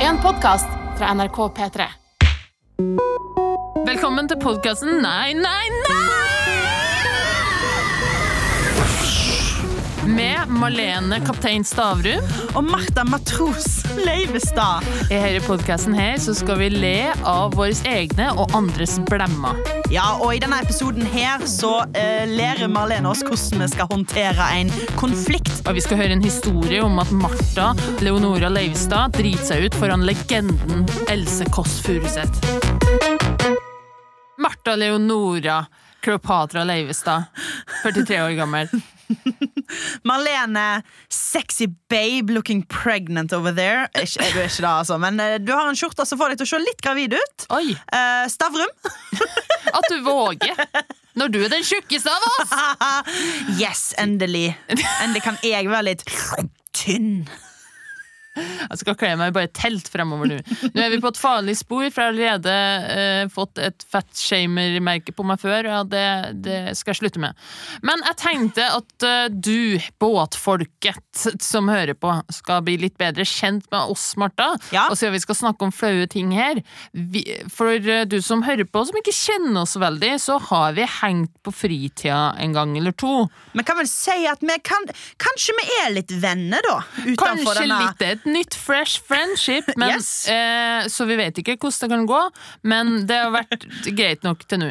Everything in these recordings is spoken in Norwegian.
En podkast fra NRK P3. Velkommen til podkasten Nei, nei, nei! Med Malene Kaptein Stavrum. Og Martha Matros Leivestad. I denne podkasten her så skal vi le av våre egne og andres blemmer. Ja, og i denne episoden her så uh, lærer Marlene oss hvordan vi skal håndtere en konflikt. Og vi skal høre en historie om at Martha Leonora Leivestad driter seg ut foran legenden Else Kåss Furuseth. Martha Leonora Kleopatra Leivestad, 43 år gammel. Marlene, sexy babe looking pregnant over there. Ikke, du er ikke det, altså, men eh, du har en skjorte som får deg til å se litt gravid ut. Oi, Eh, Stavrum. at du våger! Når du er den tjukkeste av oss! Yes, endelig. Endelig kan jeg være litt tynn. Jeg skal kle meg i bare telt fremover nå. Nå er vi på et farlig spor, for jeg har allerede eh, fått et fatshamer-merke på meg før. Ja, det, det skal jeg slutte med. Men jeg tenkte at eh, du, båtfolket som hører på, skal bli litt bedre kjent med oss, Martha. Ja. Og siden vi skal snakke om flaue ting her vi, For eh, du som hører på, som ikke kjenner oss veldig, så har vi hengt på fritida en gang eller to. Men kan vel si at vi kan Kanskje vi er litt venner, da? Utenfor Kanskje denne litt et nytt fresh friendship, men, Yes. eh, så vi vet ikke hvordan det kan gå. Men det har vært greit nok til nå.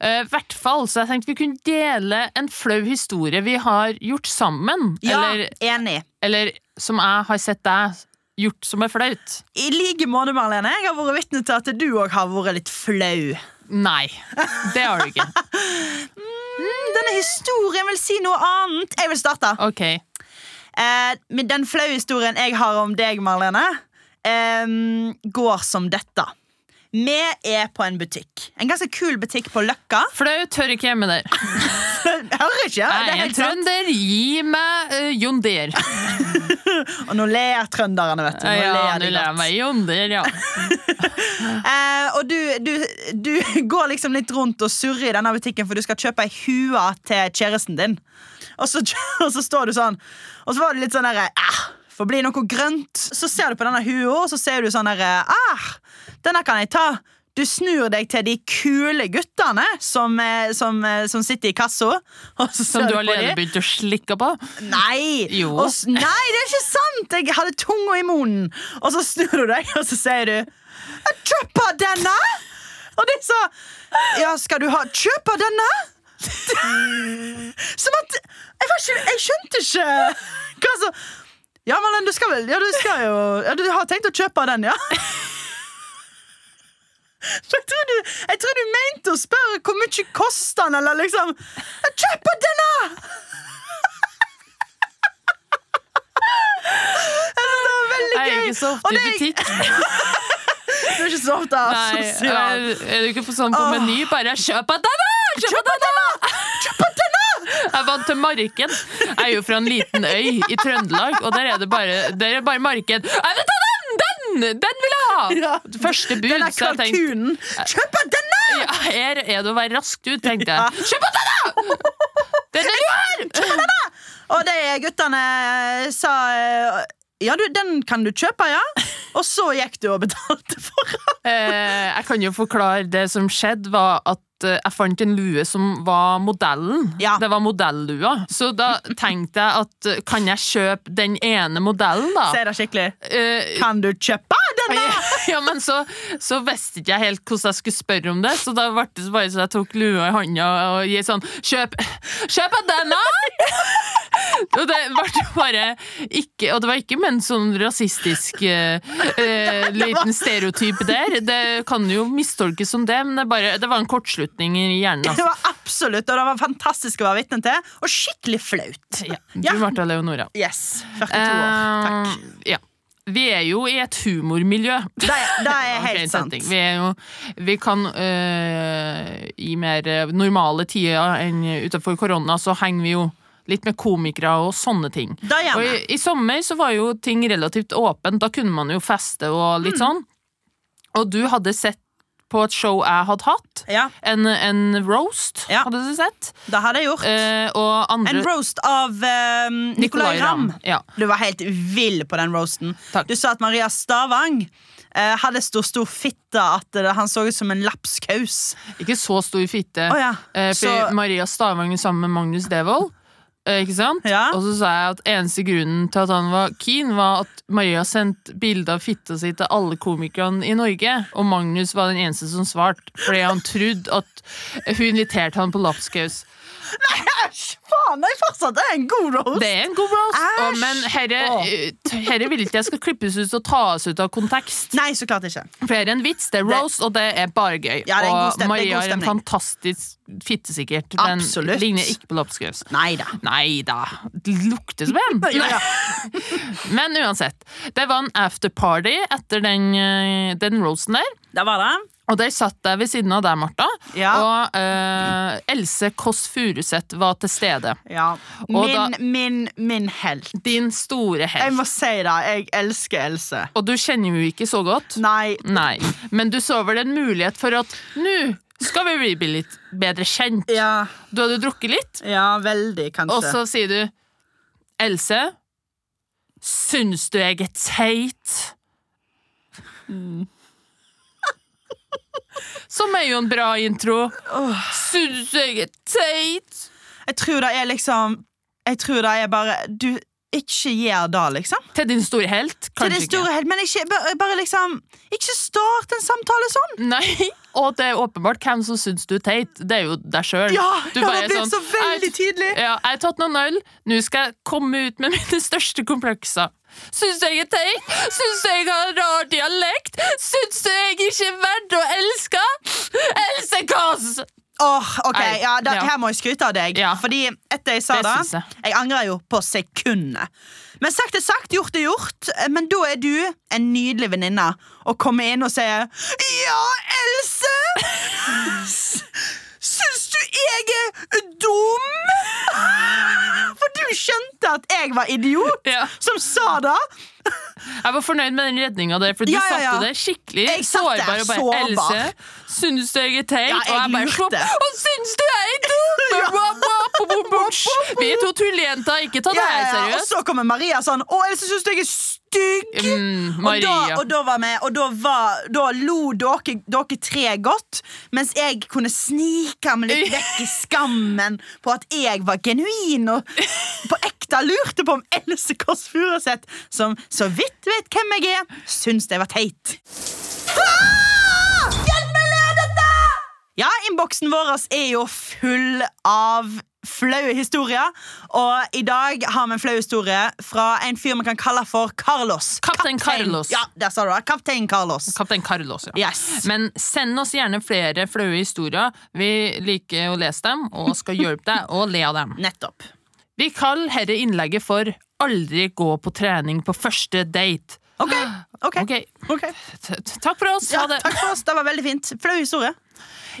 Eh, I hvert fall, så jeg tenkte vi kunne dele en flau historie vi har gjort sammen. Ja, Eller, enig. eller som jeg har sett deg gjort som er flaut. I like måte, Marlene. Jeg har vært vitne til at du òg har vært litt flau. Nei, det har du ikke. Denne historien vil si noe annet. Jeg vil starte. Ok. Eh, den flaue historien jeg har om deg, Marlene, eh, går som dette. Vi er på en butikk. En ganske kul butikk på Løkka. Flau tør ikke hjemme der. Hører ikke? Jeg er en trønder, gi meg uh, Jonder. Og nå ler trønderne, vet du. Nå Ja, ler nå ler jeg meg jondier, ja. Eh, og du, du, du går liksom litt rundt og surrer i denne butikken, for du skal kjøpe ei hue til kjæresten din. Og så, og så står du sånn, og så var det litt sånn derre ah, Får bli noe grønt. Så ser du på denne hua, og så ser du sånn derre ah, Denne kan jeg ta. Du snur deg til de kule guttene som, eh, som, eh, som sitter i kassa. Som du allerede begynte å slikke på. Nei! Jo. Og nei, det er ikke sant! Jeg hadde tunga i munnen. Og så snur du deg, og så sier du «Jeg Kjøper denne! Og de sa Ja, skal du ha Kjøper denne? Som at Jeg, ikke, jeg skjønte ikke hva så Ja, Malin, du skal vel Ja, du skal jo ja, Du har tenkt å kjøpe den, ja? Jeg tror, du, jeg tror du mente å spørre hvor mye koster den, eller liksom «Jeg Kjøper denne! Jeg er ikke så ofte i butikk. Du er ikke så ofte sosial. er, er du ikke sånn på meny? Bare kjøp av denne! Kjøp av denne! Kjøp denne! Jeg vant til marken. Jeg er jo fra en liten øy i Trøndelag, og der er det bare, der er bare Marken. Jeg vil ta den! Den! Den vil jeg ha! Ja. Første bud. Den er kalkunen. Kjøp denne! ja, her er det å være raskt ut, tenkte jeg. Kjøp denne! Den er du har! Og de guttene sa eh, Ja, du, den kan du kjøpe, ja. Og så gikk du og betalte for den. Eh, jeg kan jo forklare det som skjedde, var at eh, jeg fant en lue som var modellen. Ja. Det var modellua. Så da tenkte jeg at eh, kan jeg kjøpe den ene modellen, da? Ser det skikkelig. Uh, Kan du kjøpe denne? ja, men så, så visste ikke jeg helt hvordan jeg skulle spørre om det, så da ble det bare så jeg tok lua i hånda og gi sånn Kjøp, kjøp denne! Og det ble bare ikke Og det var ikke med en sånn rasistisk eh, eh, liten stereotyp der. Det kan jo mistolkes som det, men det, bare, det var en kortslutning i hjernen. Det Altså. var absolutt, og det var fantastisk å være vitne til. Og skikkelig flaut. Ja, du, Ja. Martha Leonora. Yes. 42 år. Takk. Eh, ja. Vi er jo i et humormiljø. Det det er helt helt sant. Vi, er jo, vi kan øh, I mer øh, normale tider enn utenfor korona, så henger vi jo litt med komikere og sånne ting. Og i, I sommer så var jo ting relativt åpent. Da kunne man jo feste og Mm. litt sånn. Og du hadde sett på et show jeg hadde hatt. Ja, En, en roast, Ja. hadde du sett. det hadde jeg gjort. Eh, andre En roast av eh, Nicolay Ramm. Ja. Du var helt vill på den roasten. Takk. Du sa at Maria Stavang eh, hadde stor, stor fitte, at det, han så ut som en lapskaus. Ikke så stor fitte. Oh, ja. Eh, Så- Maria Stavang sammen med Magnus Devold. Eh, ikke sant? Ja. Og så sa jeg at eneste grunnen til at han var keen, var at Maria sendte bilde av fitta si til alle komikerne i Norge, og Magnus var den eneste som svarte, fordi han trodde at hun inviterte han på lapskaus. Æsj! Faen, nei, er fortsatt det er en god roast! Det er en god roast, Æsj! og, men herre, eh, herre vil ikke jeg skal klippes ut og tas ut av kontekst. Nei, så klart ikke. For det er en vits, det er roast, og det er bare gøy. Ja, det er en god og stem- det er Maria god er en stemning. fantastisk fittesikkert, men Absolutt. ligner ikke på lapskaus. Nei da. Nei da, lukter som en. Ja, ja. Men uansett, det var en afterparty etter den, eh, den roasten der. Det var det. Og der satt jeg ved siden av deg, Martha. Ja. Og eh, Else Kåss Furuseth var til stede. Ja. Min, da- min, min helt. Din store Jeg må si det. Jeg elsker Else. Og du kjenner jo ikke så godt. Nei. Nei, men du så vel en mulighet for at nå skal vi bli litt bedre kjent. Ja, Du hadde drukket litt, ja veldig, kanskje. og så sier du Else, syns du jeg er teit? Som er jo en bra intro. Syns jeg er teit? Jeg tror det er liksom Jeg tror det er bare Du, ikke gjør det, liksom. Til din store helt? Til din store helt, men ikke bare, bare liksom Ikke start en samtale sånn! Nei, og det er åpenbart hvem som syns du er teit. Det er jo deg sjøl. Ja, ja det blir så veldig tydelig! Ja, jeg har tatt noen øl. Nå skal jeg komme ut med mine største komplekser. Syns jeg er teit? Syns jeg har rar dialekt? Syns jeg ikke er verdt å elske? Else Kåss! Åh, ok, Nei, ja, da, ja. Her må jeg skryte av deg. Ja. Fordi etter jeg sa Det det, jeg. jeg angrer jo på sekundet. Men sagt er sagt, gjort er gjort. Men da er du en nydelig venninne og kommer inn og sier Ja, Else! Jeg er dum? For du skjønte at jeg var idiot Ja. som sa det. Jeg var fornøyd med den redninga der, for du Ja, ja, satte det skikkelig Jeg satt der sårbar. Og bare, sårbar. Else, syns du jeg er teit? Og jeg bare opp. Og syns du jeg er dum? Wap, wap. Vi er to tullejenter, ikke ta det Ja, her ja, seriøst Og så kommer Maria sånn Å, Else syns jeg er stygg. Mm, Og da, og da var vi, og da, var, da lo dere, dere tre godt, mens jeg kunne snike meg litt vekk i skammen på at jeg var genuin og på ekte lurte på om Else Kåss Furuseth, som så vidt vet hvem jeg er, syns det var teit. Ah! Hjelp meg, le av dette! Ja, innboksen vår er jo full av flaue historier. Og i dag har vi en flau historie fra en fyr vi kan kalle for Carlos. Kaptein Carlos. Ja, der sa du det. Kaptein Carlos. Kaptein Carlos, ja. Yes. Men send oss gjerne flere flaue historier. Vi liker å lese dem og skal hjelpe deg å le av dem. Nettopp. Vi kaller dette innlegget for 'Aldri gå på trening på første date'. Ok, ok, okay. ok. t- t- Takk for oss. Ja, Ha det. takk for oss, det var veldig fint. Flau historie.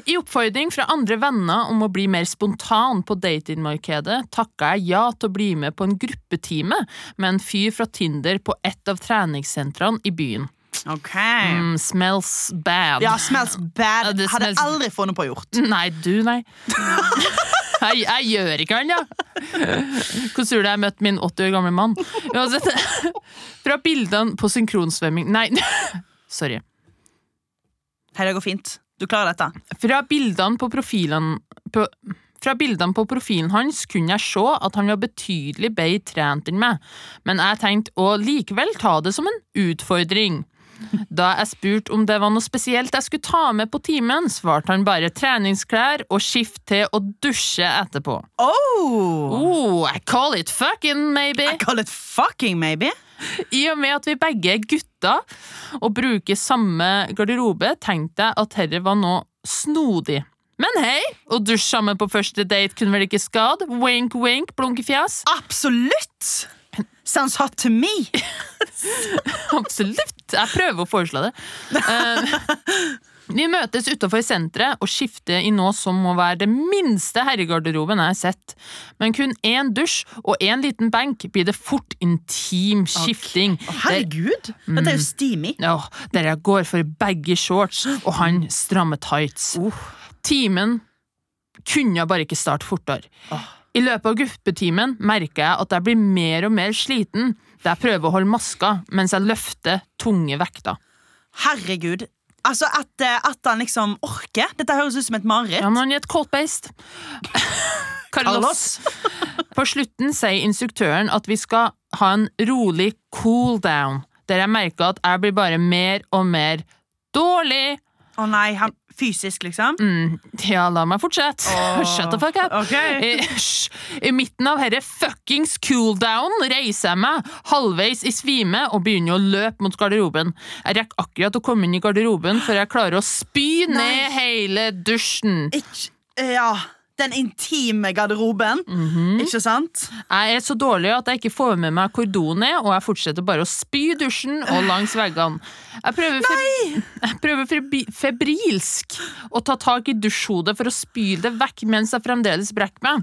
I oppfordring fra andre venner om å bli mer spontan på datingmarkedet, takka jeg ja til å bli med på en gruppetime med en fyr fra Tinder på et av treningssentrene i byen. Ok. Mm, smells bad. Ja, smells bad. Det Hadde smells- aldri funnet på å gjort. Nei, du, nei. Jeg, jeg gjør ikke han, ja. Tror du jeg møtte min 80 år gamle mann? Uansett, fra bildene på synkronsvømming Nei, sorry. Hei, det går fint. Du klarer dette. Fra bildene på profilen på, Fra bildene på profilen hans kunne jeg se at han var betydelig bedre trent enn meg, men jeg tenkte å likevel ta det som en utfordring. Da jeg spurte om det var noe spesielt jeg skulle ta med på timen, svarte han bare treningsklær og skift til å dusje etterpå. Oh! Oh, I call it fucking, maybe. I call it fucking, maybe. I og med at vi begge er gutter og bruker samme garderobe, tenkte jeg at dette var noe snodig. Men hei, å dusje sammen på første date kunne vel ikke skade? Wink, wink, blunkefjes. Absolutt! Sounds hot to me. Absolutt. Jeg prøver å foreslå det. Vi møtes utenfor senteret og skifter i noe som må være det minste herregarderoben jeg har sett. Men kun én dusj og én liten benk blir det fort intim skifting. Okay. herregud! Dette er jo steamy. Ja, der jeg går for baggy shorts og han stramme tights. Timen kunne bare ikke starte fortere. I løpet av guppetimen merker jeg at jeg blir mer og mer sliten, da jeg prøver å holde maska mens jeg løfter tunge vekter. Herregud. Altså, at, eh, at han liksom orker. Dette høres ut som et mareritt. Ja, men han er et cold-based. Carlos. På slutten sier instruktøren at vi skal ha en rolig cool down, der jeg merker at jeg blir bare mer og mer dårlig. Å nei, han, fysisk, liksom? Mm, ja, la meg fortsette. Shut the fuck up. Ok. I. I midten av herre fuckings cooldown reiser jeg meg halvveis i svime og begynner å løpe mot garderoben. Jeg rekker akkurat å komme inn i garderoben før jeg klarer å spy Nei. ned hele dusjen. Ikke Ja. Den intime garderoben, ikke sant? Jeg er så dårlig at jeg ikke får med meg hvor doen er, og jeg fortsetter bare å spy i dusjen og langs veggene. Jeg prøver, feb jeg prøver febrilsk å ta tak i dusjhodet for å spyle det vekk mens jeg fremdeles brekker meg.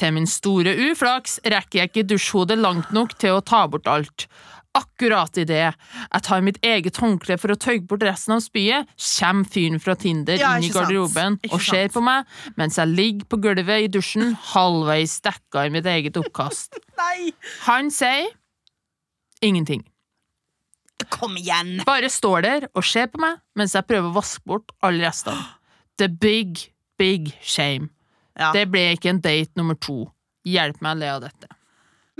Til min store uflaks rekker jeg ikke dusjhodet langt nok til å ta bort alt. Akkurat idet jeg tar mitt eget håndkle for å tøyge bort resten av spyet, kommer fyren fra Tinder Ja, inn i garderoben og ser på meg mens jeg ligger på gulvet i dusjen, halvveis dekka i mitt eget oppkast. Han sier ingenting. Kom igjen! Bare står der og ser på meg mens jeg prøver å vaske bort alle restene. The big, big shame. Ja. Det ble ikke en date nummer to. Hjelp meg å le av dette.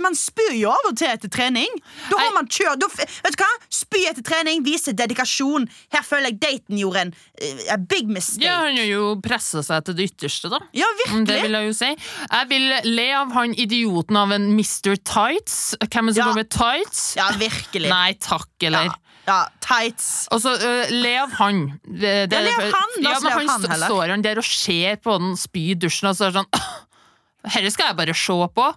Man spyr jo av og til etter trening. Da har man kjør, da, Vet du hva? Spy etter trening viser dedikasjon. Her føler jeg daten gjorde en uh, big mistake. Ja, han har jo pressa seg til det ytterste, da. Ja, virkelig Det virkelig. vil jeg jo si. Jeg vil le av han idioten av en Mr. Tights. Hvem er det som går med tights? Ja, virkelig. Nei takk, eller? Ja, ja, tights. Og så uh, le av han. Det, det, Ja, le av han. Ja, men han han heller. står han der og ser på den spy i dusjen, og så er det sånn Dette skal jeg bare se på.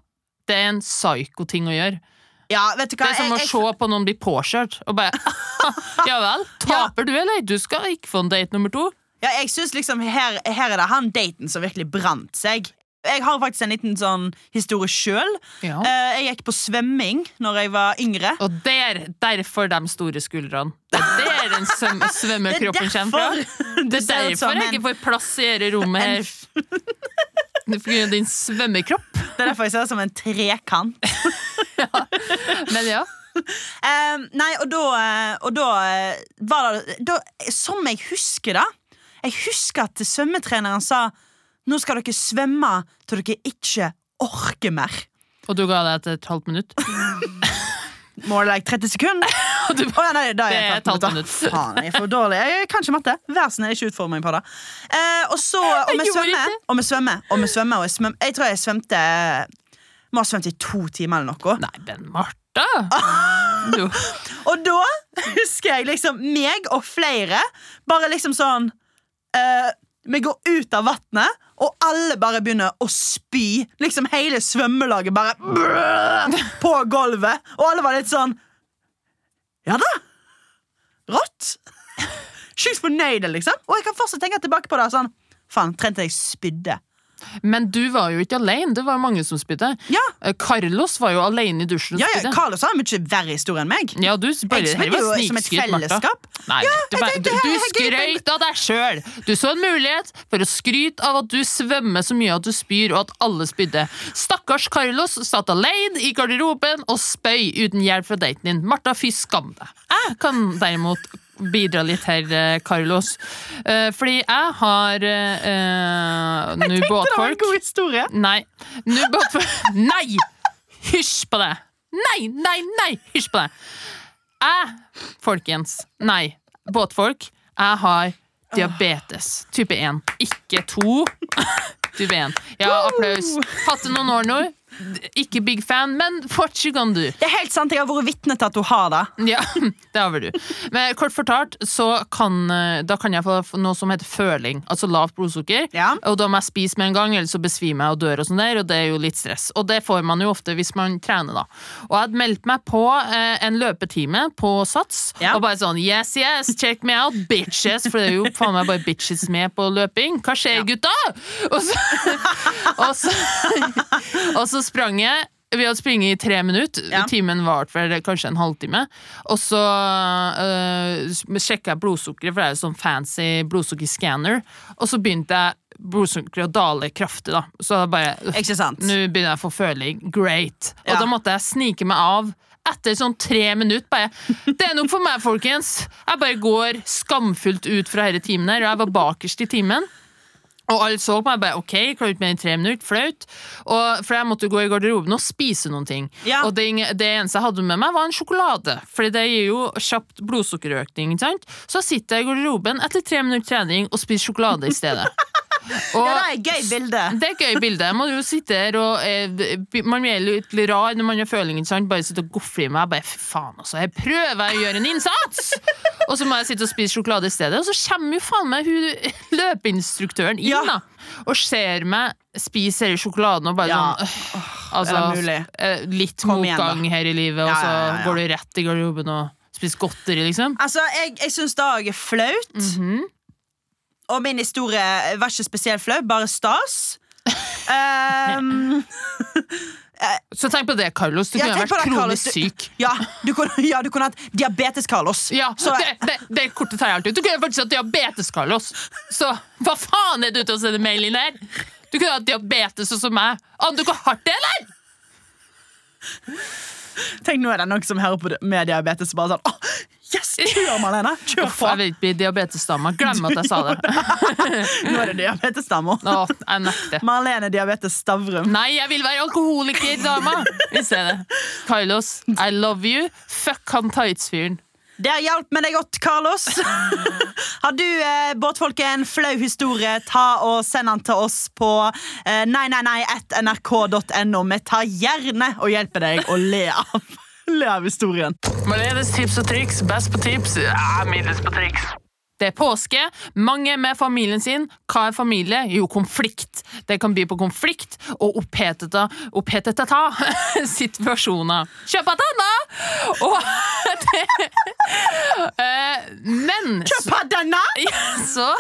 Det er en psyko-ting å gjøre. Ja, vet du hva? Det er som å Jeg- jeg- se på noen bli påkjørt og bare Ja vel, taper du, eller? Du skal ikke få en date nummer to. Ja, jeg synes liksom her, her er det han daten som virkelig brant seg. Jeg har faktisk en liten sånn historie sjøl. Ja. jeg gikk på svømming når jeg var yngre. Og der, derfor de store skuldrene. Det er der den svøm svømmekroppen Det er kommer fra. derfor Det det er derfor jeg ikke får plass i dette rommet her. Av din svømmekropp. Det er derfor jeg ser ut som en trekant. Men ja. Eh, nei, og da, eh, og da eh, var det da, Som jeg husker da. Jeg husker at svømmetreneren sa Nå skal dere svømme til dere ikke orker mer. Og du ga deg et halvt minutt? More like 30 sekunder. Du- oh, ja, nei, da er jeg et halvt minutt. Faen, jeg er for dårlig. Jeg kan ikke matte. versen er ikke utformet på det. Eh, og så Og vi svømmer, og vi svømmer, og vi svømmer. Og jeg, svøm, jeg tror jeg svømte Må ha svømt i to timer eller noe. Nei, men Martha! Og da husker jeg liksom meg og flere bare liksom sånn eh, Vi går ut av vannet, og alle bare begynner å spy. Liksom hele svømmelaget bare brrr, på gulvet. Og alle var litt sånn Ja da! Rått! Sjukt fornøyde, liksom. Og jeg kan fortsatt tenke tilbake på det sånn Faen, trente jeg spydde. Men du var jo ikke alene. Det var mange som spydde. Ja, Eh, Carlos var jo alene i dusjen og ja, ja spydde. Carlos har en mye verre historie enn meg. Ja, du bare, Jeg spydde jo som et fellesskap. Nei, du, jeg bare, du, du skrøt av deg sjøl! Du så en mulighet for å skryte av at du svømmer så mye at du spyr, og at alle spydde. Stakkars Carlos satt alene i garderoben og spøy uten hjelp fra daten din. Martha, fy skam deg. Jeg kan derimot bidra litt her, eh, Carlos. Eh, fordi jeg har uh, nå Det var en god historie. Nei. Nå båtfolk Nei! Hysj på det! Nei, nei, nei! Hysj på det! Jeg, folkens Nei, båtfolk. Jeg har diabetes type 1. Ikke 2. type 1. Ja, applaus. Hatt det noen år nå. Ikke big fan, men what you gonna do? Det er helt sant, jeg har vært vitne til at hun har det. Ja, det har vel du. Men kort fortalt, så kan, eh, da kan jeg få noe som heter føling, altså lavt blodsukker. Ja. Og da må jeg spise med en gang, eller så besvimer jeg og dør, og sånn der, og det er jo litt stress. Og det får man jo ofte hvis man trener, da. Og jeg hadde meldt meg på eh, en løpetime på Sats, Ja. og bare sånn yes, yes, check me out, bitches, for det er jo faen meg bare bitches med på løping. Hva skjer, gutta? Og så, og så, og så sprang jeg. Vi hadde springet i tre minutter. Ja. Timen varte for kanskje en halvtime. Og så øh, sjekka jeg blodsukkeret, for det er jo sånn fancy blodsukkerskanner. Og så begynte jeg blodsukkeret å dale kraftig, da. Så bare? Nå begynner jeg å få føling. Great. Og Ja. da måtte jeg snike meg av. Etter sånn tre minutter bare Det er nok for meg, folkens. Jeg bare går skamfullt ut fra denne timen her, og jeg var bakerst i timen. Og alle så på meg bare OK, klarer ikke mer enn tre minutter, flaut. Og, for jeg måtte gå i garderoben og spise noen ting. Ja. Og det, det eneste jeg hadde med meg, var en sjokolade. For det gir jo kjapt blodsukkerøkning. ikke sant? Så sitter jeg i garderoben etter tre minutter trening og spiser sjokolade i stedet. Og Ja, det er et gøy bilde. det er et gøy bilde. Man jo sitte her og eh, Man blir litt rar når man har føling. ikke sant? Bare sitte og gofle i meg. Bare, fy faen, altså. Jeg prøver å gjøre en innsats! Og så må jeg sitte og spise sjokolade i stedet. Og så kommer jo faen meg hun løpeinstruktøren inn Ja. da og ser meg spise hele sjokoladen og bare Ja. sånn øh, Altså, eh, litt Kom igjen, motgang her i livet, og så går du rett i garderoben og spiser godteri, liksom. Altså, Jeg, jeg syns det òg er flaut. Mhm. Og min historie var ikke spesielt flau, bare stas. Um, Så tenk på det, Carlos. Du Ja, kunne vært kronisk syk. ja, du kunne, ja, du kunne hatt diabetes, Carlos. Ja, Så, det, det, det kortet tar jeg alltid ut. Du kunne faktisk hatt diabetes, Carlos. Så hva faen er du ute og sender mail inn her? Du kunne hatt diabetes sånn som meg. Aner du hvor hardt det er, eller? tenk nå er det noen som hører på med diabetes og bare sånn Åh, Yes, kjør, Marlene! Kjør på! jeg vil ikke bli diabetesdama. Glem at jeg sa det. Nå er det diabetesdama. Å, jeg nekter. Marlene Diabetes Stavrum. Nei, jeg vil være alkoholiker-dama ser det. Carlos, I love you. Fuck han tights-fyren. Der hjalp vi deg godt, Carlos. Har du, eh, båtfolket, en flau historie, ta og send den til oss på eh, nei, nei, nei, nrk.no. Vi tar gjerne og hjelper deg å le av, le Maledes tips og triks. Best på tips, ja, middels på triks. Det er påske, mange er med familien sin. Hva er familie? Jo, konflikt. Det kan by på konflikt og oppheteta, oppheteta situasjoner. Kjøp adana! Anna! Og det eh, Men denne! ja, så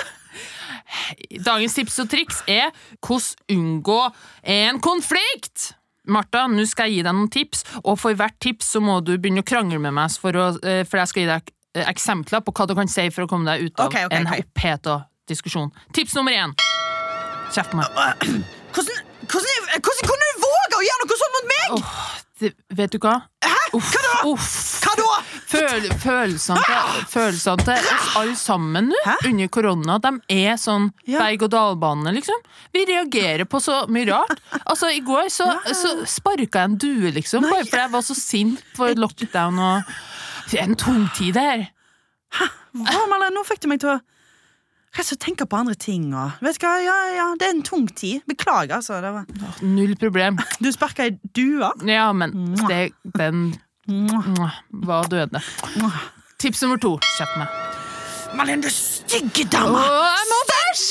Dagens tips og triks er hvordan unngå en konflikt. Martha, nå skal jeg gi deg noen tips, og for hvert tips så må du begynne å krangle med meg, for, å, eh, for jeg skal gi deg eh, eksempler på hva du kan si for å komme deg ut av okay, okay, en okay. oppheta diskusjon. Tips nummer én. Kjeft på meg. Hvordan, hvordan, hvordan kunne du våge å gjøre noe sånt mot meg?! Oh, det, vet du hva? Hæ? Uff, Hva da? uff. Føl, følelsene, til, følelsene til oss alle sammen nå Hæ? under korona, de er sånn berg-og-dal-bane, liksom. Vi reagerer på så mye rart. Altså, I går så, så sparka jeg en due, liksom, bare fordi jeg var så sint for lockdown og Det er en tung tid, det her. Hva, Marlene, nå fikk du meg til å jeg tenke på andre ting og Vet du hva, ja, ja, det er en tung tid. Beklager, altså. Det var. Null problem. Du sparka ei due. Ja, men det, den var døde. Tips nummer to. Kjapp meg. Malin, du stygge må bæsj!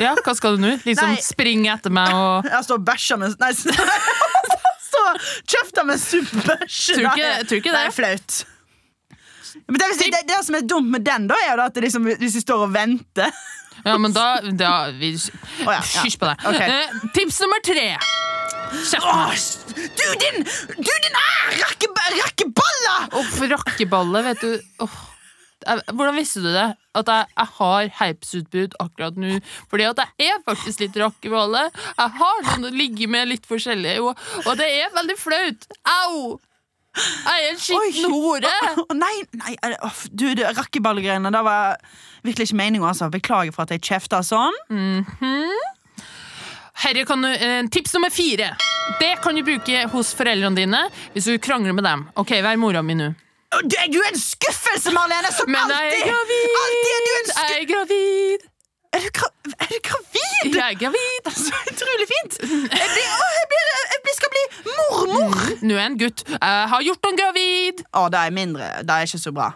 Ja, hva skal du nå? Liksom Nei. springe etter meg og Jeg står og bæsjer med Nei, står og kjefter mens du bæsjer. Tror ikke- tror ikke Det er flaut. Men det, det, det som er dumt med den, da, er jo da at det liksom, hvis vi står og venter Ja, men da, da vi, ja, ja. Hysj på deg. Okay. Eh, tips nummer tre. Åh. Du, din Du, din ah, rakke, rakkeballe! Uff, rakkeballe, vet du. Oh. Hvordan visste du det? At jeg, jeg har herpesutbrudd akkurat nå. Fordi at jeg er faktisk litt rakkeballe. Jeg har noen å ligge med litt forskjellig, og, og det er veldig flaut. Au! Jeg er en skitten hore. Nei, nei det- du, rakkeballgreiene. Det var virkelig ikke meningen. Altså. Beklager for at jeg kjefta sånn. Herre kan du, eh, tips nummer fire. Det kan du bruke hos foreldrene dine hvis du krangler med dem. Ok, vær mora mi nå. Du, er jo en skuffelse, Marlene! Som Men alltid! jeg er gravid! Alltid er du en Jeg er gravid! Er du, gra er du gravid? Jeg er gravid! Så utrolig fint! Jeg, blir, å, jeg, blir, blir, skal bli mormor! Nå er en gutt. Jeg har gjort noen gravid. Å, det er mindre. Det er ikke så bra.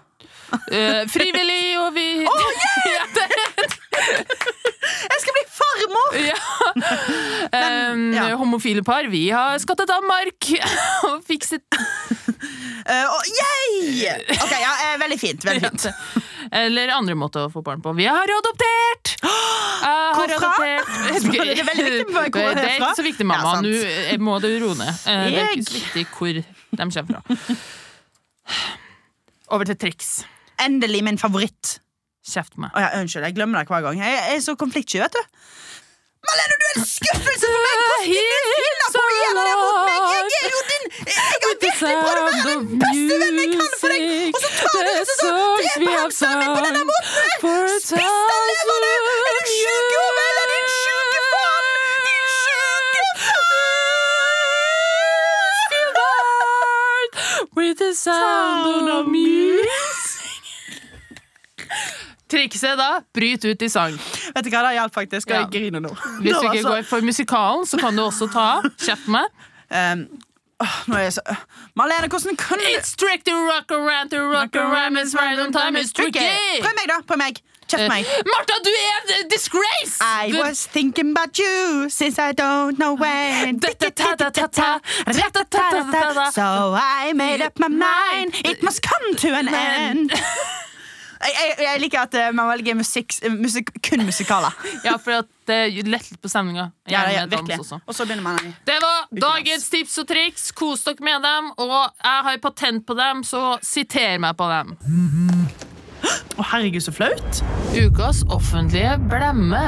Eh, frivillig, og vi ja, det, Jeg skal bli farmor! ja. Um, ja. Homofile par, vi har skattet til Danmark og fikset Uh, oh, yay! Ok, ja, eh, Veldig fint. veldig fint Eller andre måter å få barn på. Vi har adoptert! Ikke. Det er veldig viktig hvor det er Det er ikke så viktig, mamma. Ja, Nå må du roe ned. Det er ikke så viktig hvor de kommer fra. Over til triks. Endelig min favoritt. Kjeft meg. Oh, ja, unnskyld, jeg glemmer det hver gang. Jeg, jeg er så konfliktsky, vet du. Malene, du er en skuffelse for meg! Hvordan kan du finne på å gjøre det mot meg? Jeg er jo din Jeg har virkelig prøvd å være den beste vennen jeg kan for deg, og så tar du og så dreper hamsteren sammen på denne måten! Spist den det Er du sjuk i hodet, eller din sjuke faen? Din sjuke With the sound of music. Trikset da, bryt ut i sang. Vet du hva, det hjalp faktisk, og jeg griner nå. Hvis du ikke så- går for musikalen, så kan du også ta Kjeft meg. Um, nå er jeg så Malene, hvordan kan du It's tricky to rock around to rock around It's right on time, it's tricky. Prøv meg, da. Prøv meg. Kjeft meg. Martha, du er en disgrace! I Du- was thinking about you since I don't know when. So I made up my mind. It must come to an end. Jeg, jeg, liker at eh, man velger musikk, musikk, kun musikaler. Ja, for at det letter på stemninga. Ja, virkelig. Og så begynner man Det var dagens tips og triks. Kos dere med dem. Og jeg har patent på dem, så siter meg på dem. Å, herregud, så flaut. Ukas offentlige blemme.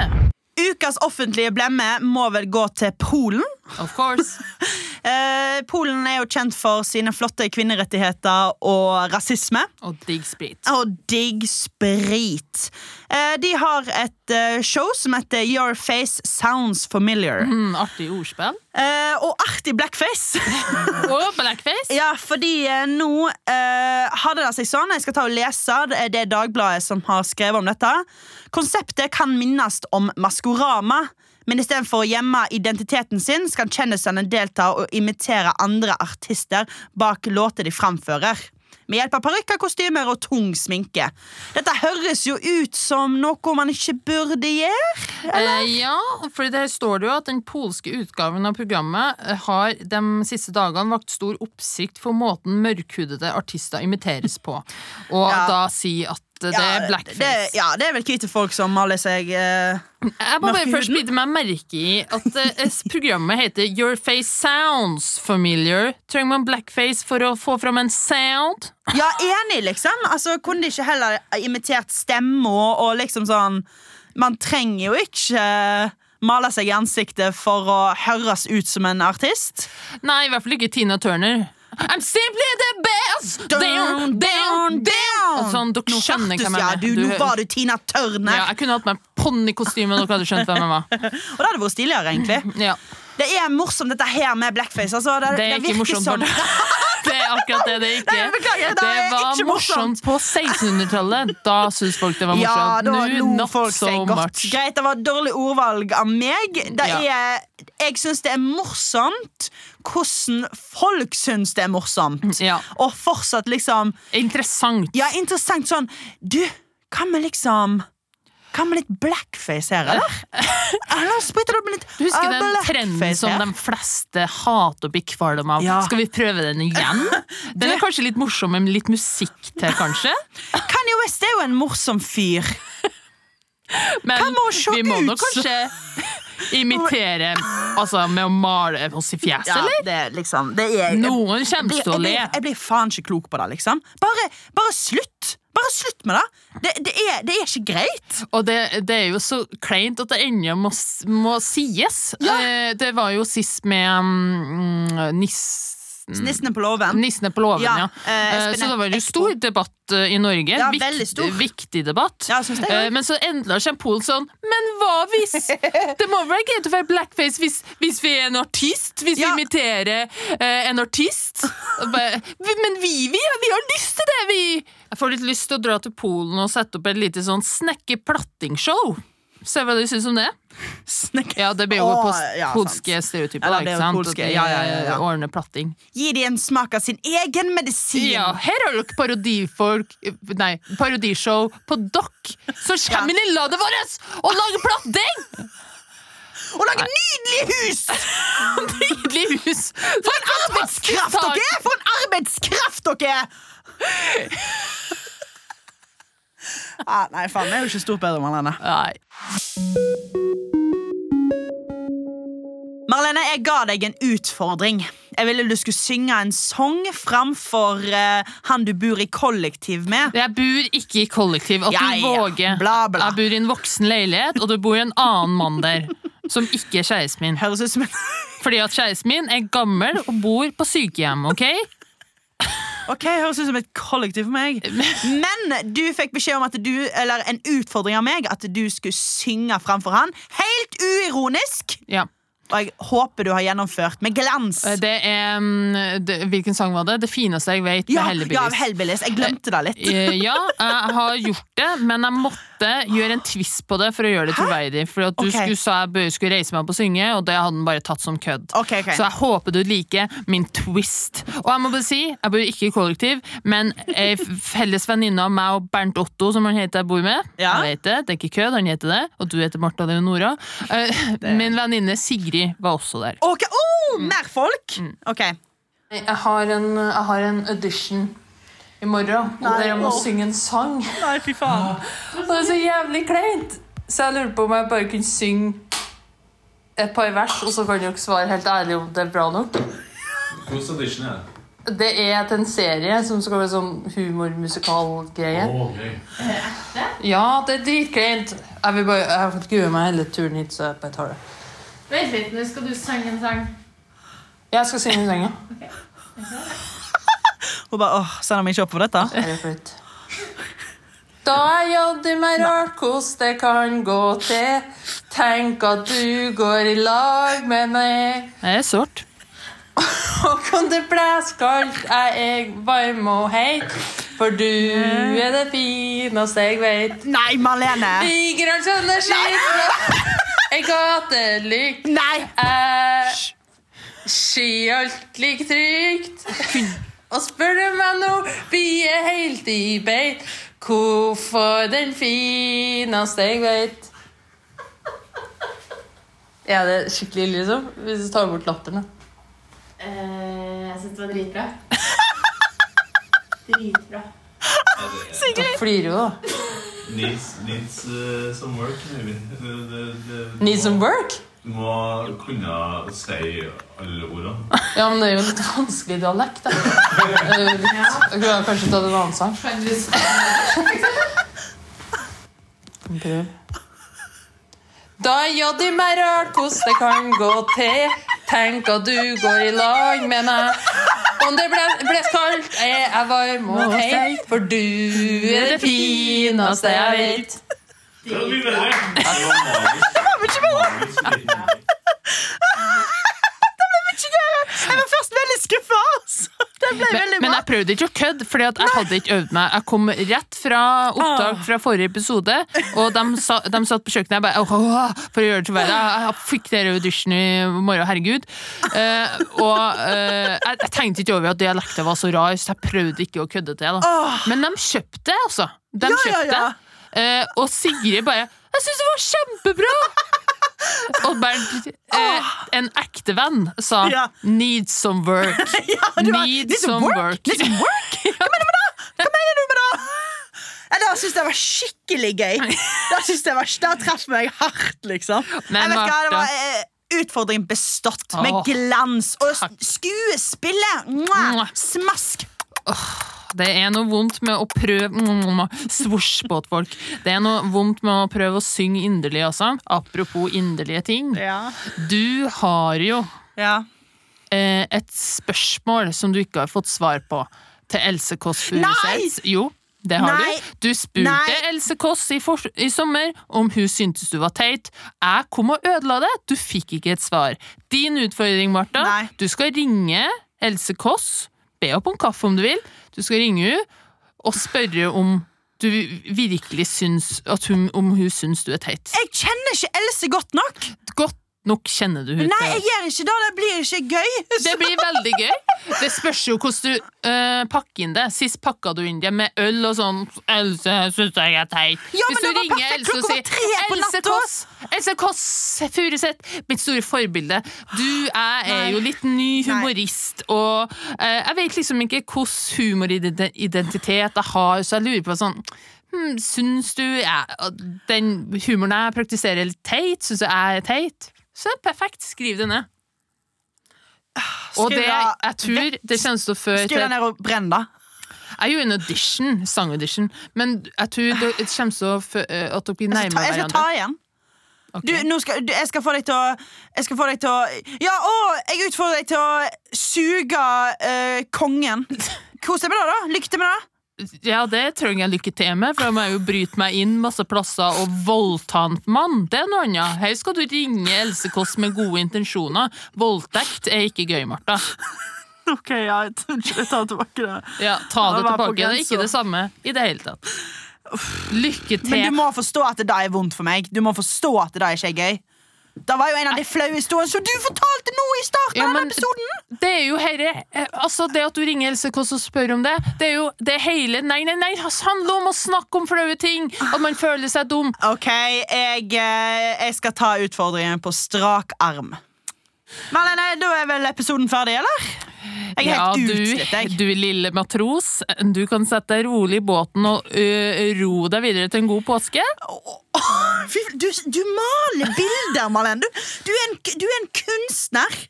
Ukas offentlige blemme må vel gå til Polen. Of course. Eh, Polen er jo kjent for sine flotte kvinnerettigheter og rasisme. Og digg sprit. Og digg sprit. Eh, de har et eh, show som heter Your Face Sounds Familiar. Mm, artig ordspill. Og artig blackface. Og blackface. ja, fordi nå hadde det seg sånn Jeg skal ta og lese. Det er det Dagbladet som har skrevet om dette. Konseptet kan minnes om Maskorama. Men istedenfor å gjemme identiteten sin, skal kjendisene delta og imitere andre artister bak låter de framfører. Med hjelp av parykker, kostymer og tung sminke. Dette høres jo ut som noe man ikke burde gjøre. Eh, ja, for der står det jo at den polske utgaven av programmet eh, har de siste dagene vakt stor oppsikt for måten mørkhudede artister imiteres på. Og Ja. da si at det er blackface. Det, ja, det er vel hvite folk som maler seg eh, Jeg må bare først bite meg merke i at eh, programmet heter Your Face Sounds Familiar. Trenger man blackface for å få fram en sound? Ja, enig, liksom. Altså, Kunne de ikke heller imitert stemme og, og liksom sånn Man trenger jo ikke eh, male seg i ansiktet for å høres ut som en artist. Nei, i hvert fall ikke Tina Turner. I'm simply the best! Down, down, down! Sånn, dere skjønner hvem jeg ja, er. du, Nå var du Tina Turner. ja, Jeg kunne hatt meg ponnykostyme, og dere hadde skjønt hvem jeg var. Og det hadde vært stiligere, egentlig. Ja. Det er morsomt, dette her med blackface. Altså, det, Det er ikke morsomt, som- Det er akkurat det det ikke Nei, er. beklager, det Det var ikke morsomt. morsomt på 1600-tallet. Da syns folk det var Ja, morsomt. da Nå, not folk so godt. much. Greit, det var et dårlig ordvalg av meg. Det Ja. er, jeg syns det er morsomt hvordan folk syns det er morsomt. Ja. Og fortsatt liksom Interessant. Ja, interessant sånn Du, hva vi liksom Kan med litt blackface her, eller? eller spritter sprite det med litt Du husker den trenden som de fleste hater og blir kvalm av? Ja. Skal vi prøve den igjen? Den er kanskje litt morsom med litt musikk til, kanskje? Kanye West er jo en morsom fyr. Men Hva å se vi må nok kanskje imitere Altså med å male oss i fjeset, Ja, eller? det liksom det er, Noen kommer til å le. jeg blir faen ikke klok på det, liksom. Bare, bare slutt! Bare slutt med det! Det, det, er, det er ikke greit. Og det, det er jo så kleint at det ennå må, må sies. Ja. Eh, Det var jo sist med um, Niss... Nissene på låven. Nissene på låven, ja. Ja, Espen så det var jo stor stor debatt i Norge. Ja, Vikt- veldig stor. Viktig debatt. Ja, det. Eh, Men så endelig kommer Polen sånn Men hva hvis Det må være greit å være blackface hvis, hvis vi er en artist? Hvis vi imiterer eh, en artist? Og bare, "Vi- Men vi, vi, vi har lyst til det, vi! Jeg får litt lyst til å dra til Polen og sette opp et lite sånn snekke-platting-show. Se hva du syns om det. Snekker. Ja, det blir jo på ja, polske stereotyper, Ja, det ikke sant? polske, ja, ja, ja, ja. ordner platting. Gi de en smak av sin egen medisin. Ja, her har dere parodifolk Nei, parodishow på dokk som kommer inn i landet vårt og lager platting! Og lage nydelige hus! Nydelig hus! For en Arbeidskraft dere er! For en arbeidskraft dere er! Ah, nei, faen, jeg er jo ikke stort bedre, Marlene. Nei. Marlene, jeg ga deg en utfordring. Jeg ville du skulle synge en sang framfor uh, han du bor i kollektiv med. Jeg bor ikke i kollektiv. At Ja, du ja. våger. Bla, bla. Jeg bor i en voksen leilighet, og det bor en annen mann der. Som ikke er kjæresten min. Høres ut som en Fordi at kjæresten min er gammel og bor på sykehjem. ok? Ok, høres ut som et kollektiv for meg. Men du fikk beskjed om at du, eller en utfordring av meg at du skulle synge framfor han. Helt uironisk. Ja. Og jeg håper du har gjennomført med glans. Det er mm, det, Hvilken sang var det? Det fineste jeg vet med Ja, ja, Hellbillies. Hellbillies. Jeg glemte det litt. Eh, Ja, jeg har gjort det, men jeg måtte gjøre en twist på det for å gjøre det troverdig. For at du okay. skulle, sa jeg skulle reise meg opp og synge, og det hadde han bare tatt som kødd. Okay, okay. Så jeg håper du liker min twist. Og jeg må bare si, jeg bor ikke i kollektiv, men ei felles venninne av meg og Bernt Otto, som han heter jeg bor med, Ja. jeg vet det, det er ikke kødd, han heter det, og du heter Martha Leonora. Eh, Min venninne Sigrid var også der. Ok, oh, Mer folk? Mm. Ok. Jeg har en, jeg har en audition i morgen, og Nei, dere må å synge en sang. Nei, fy faen. Og det er så jævlig kleint. Så jeg lurer på om jeg bare kunne synge et par vers, og så kan dere svare helt ærlig om det er bra nok. Hvilken audition er det? Det er til en serie som skal være sånn humormusikalgreie. Oh, gøy. Ja, det er dritkleint. Jeg vil bare, jeg har fått grue meg hele turen hit, så jeg bare tar det. Vent litt, nå skal du synge en sang. Jeg skal synge en sang, ja. Hun bare, åh, Sender meg ikke opp for dette? Er? Da er jaddi meg rart hvordan det kan gå til. Tenk at du går i lag med meg. Det er sårt. Og om det blåser kaldt, er jeg varm og heit. For du er det fineste jeg vet. Nei, Marlene! Tigerens energi fra ei gatelykt. Nei! Jeg sier alt like trygt. Og spør du meg nå, vi er helt i beit. Hvorfor den fineste jeg vet? Er det skikkelig ille, liksom? Hvis du tar bort latteren. da. Eh, jeg syns det var dritbra. Dritbra. Da flirer jo, da. Needs, needs uh, some work, maybe. Det, det, det, Need some work? Du må kunne si alle ordene. Ja, men det er jo litt vanskelig dialekt, da. Eh, litt- Jeg kunne kanskje tatt en annen sang. Kan du Prøv. Da det meg rart hvordan det kan gå til. Tenk at du går i lag med meg. Om det ble, ble kaldt, er jeg varm og heit. For du er det fineste jeg vet. Det var. Magisk. Skuffa! altså. Det ble Men, veldig men jeg prøvde ikke å kødde, at jeg hadde ikke øvd meg. Jeg kom rett fra opptak fra forrige episode, og de, sa, de satt på kjøkkenet jeg bare, for å gjøre det så verre. jeg fikk dere auditionen i morgen, herregud. Uh, og uh, jeg, jeg tenkte ikke over at dialekten var så rar, så jeg prøvde ikke å kødde til. Da. Men de kjøpte det, altså. De Ja, ja, ja. Uh, og Sigrid bare 'Jeg syns det var kjempebra!' Og Bernt, eh, en ekte venn, sa Ja. 'need some work'. Ja, Need Need some work? Need some work? Hva mener du med det? Hva mener du med det? Ja, Da syns jeg det var skikkelig gøy. Da synes jeg var, da treffer meg hardt, liksom. Men jeg vet hva, det var eh, Utfordring bestått, med Åh, glans. Og takk. skuespillet! Mwah, Mwah. smask! Det er noe vondt med å prøve Svosj på folk. Det er noe vondt med å prøve å synge inderlig, også. Apropos inderlige ting. Ja. Du har jo ja. eh, et spørsmål som du ikke har fått svar på til Else Kåss! Furuseth. Jo, det har Nei! du. Du spurte Nei! Else Kåss i, i sommer om hun syntes du var teit. Jeg kom og ødela det. Du fikk ikke et svar. Din utfordring, Martha. Nei. Du skal ringe Else Kåss. Be opp om kaffe om du vil. Du skal ringe henne og spørre om du virkelig syns at hun, om hun syns du er teit. Jeg kjenner ikke Else godt nok. Godt nok kjenner du henne Nei, jeg gjør ikke det. Det blir ikke gøy. Det blir veldig gøy. Det spørs jo hvordan du eh, pakker inn det. Sist pakka du inn det med øl og sånn 'Else syns jeg er teit'. Ja, Hvis du ringer. Else og sier 'Else natta!» Kåss, Else Kåss Furuseth, mitt store forbilde. Du jeg er jo litt ny humorist, og eh, jeg vet liksom ikke hvilken humoridentitet jeg har, så jeg lurer på sånn hmm, Syns du ja, den humoren jeg praktiserer, er teit? Syns du jeg er teit? Så det er perfekt. Skriv det ned. Og Skriv det, det- jeg tror det kjennes til å føre Skriv den ned og brenn, da. Jeg gjorde en audition, sangaudition, men jeg tror det kommer til å at dere blir nærmere jeg skal ta igjen. Okay. Du, skal, du, jeg skal få deg til å Jeg skal få deg til å Ja, å, jeg utfordrer deg til å suge uh, kongen. Kos deg med det, da. Lykke til med det. Ja, det trenger jeg lykke til med, for da må jeg jo bryte meg inn masse plasser og voldta en mann. Det er noe annet. Her skal du ringe Else Kåss med gode intensjoner. Voldtekt er ikke gøy, Martha. Ok, ja, jeg tar tilbake det. Ja, ta det tilbake. Det er ikke det samme i det hele tatt. Lykke til. Men du må forstå at det er vondt for meg. Du må forstå at det ikke er gøy. Det var jo en av de flaue historiene som du fortalte nå i starten Ja, av denne episoden! Det er jo herre eh, Altså, det at du ringer Else Kåss og spør om det, det er jo det hele Nei, nei, nei, det handler om å snakke om flaue ting! At man føler seg dum. Ok, jeg, eh, jeg skal ta utfordringen på strak arm. Men da er vel episoden ferdig, eller? Jeg er Ja, helt du, utslitt, jeg. du lille matros, du kan sette deg rolig i båten og ø, ro deg videre til en god påske. Du, du maler bilder, Malene! Du, du, en, du er en kunstner.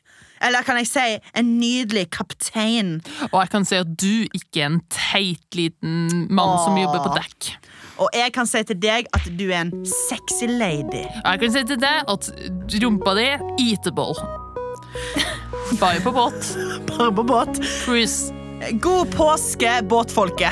Eller kan jeg si en nydelig kaptein. Og jeg kan si at du ikke er en teit liten mann som jobber på dekk. Og jeg kan si til deg at du er en sexy lady. Og jeg kan si til deg at rumpa di er eatable. Bare på båt. Bare på båt. Cruise. God påske, båtfolket.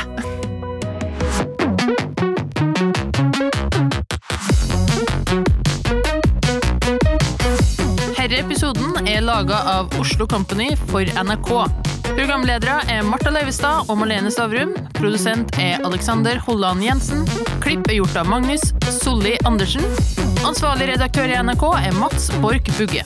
Denne episoden er laga av Oslo Company for NRK. Programledere er Marta Leivestad og Malene Stavrum. Produsent er Alexander Holland Jensen. Klipp er gjort av Magnus Solli Andersen. Ansvarlig redaktør i NRK er Mats Borch Bugge.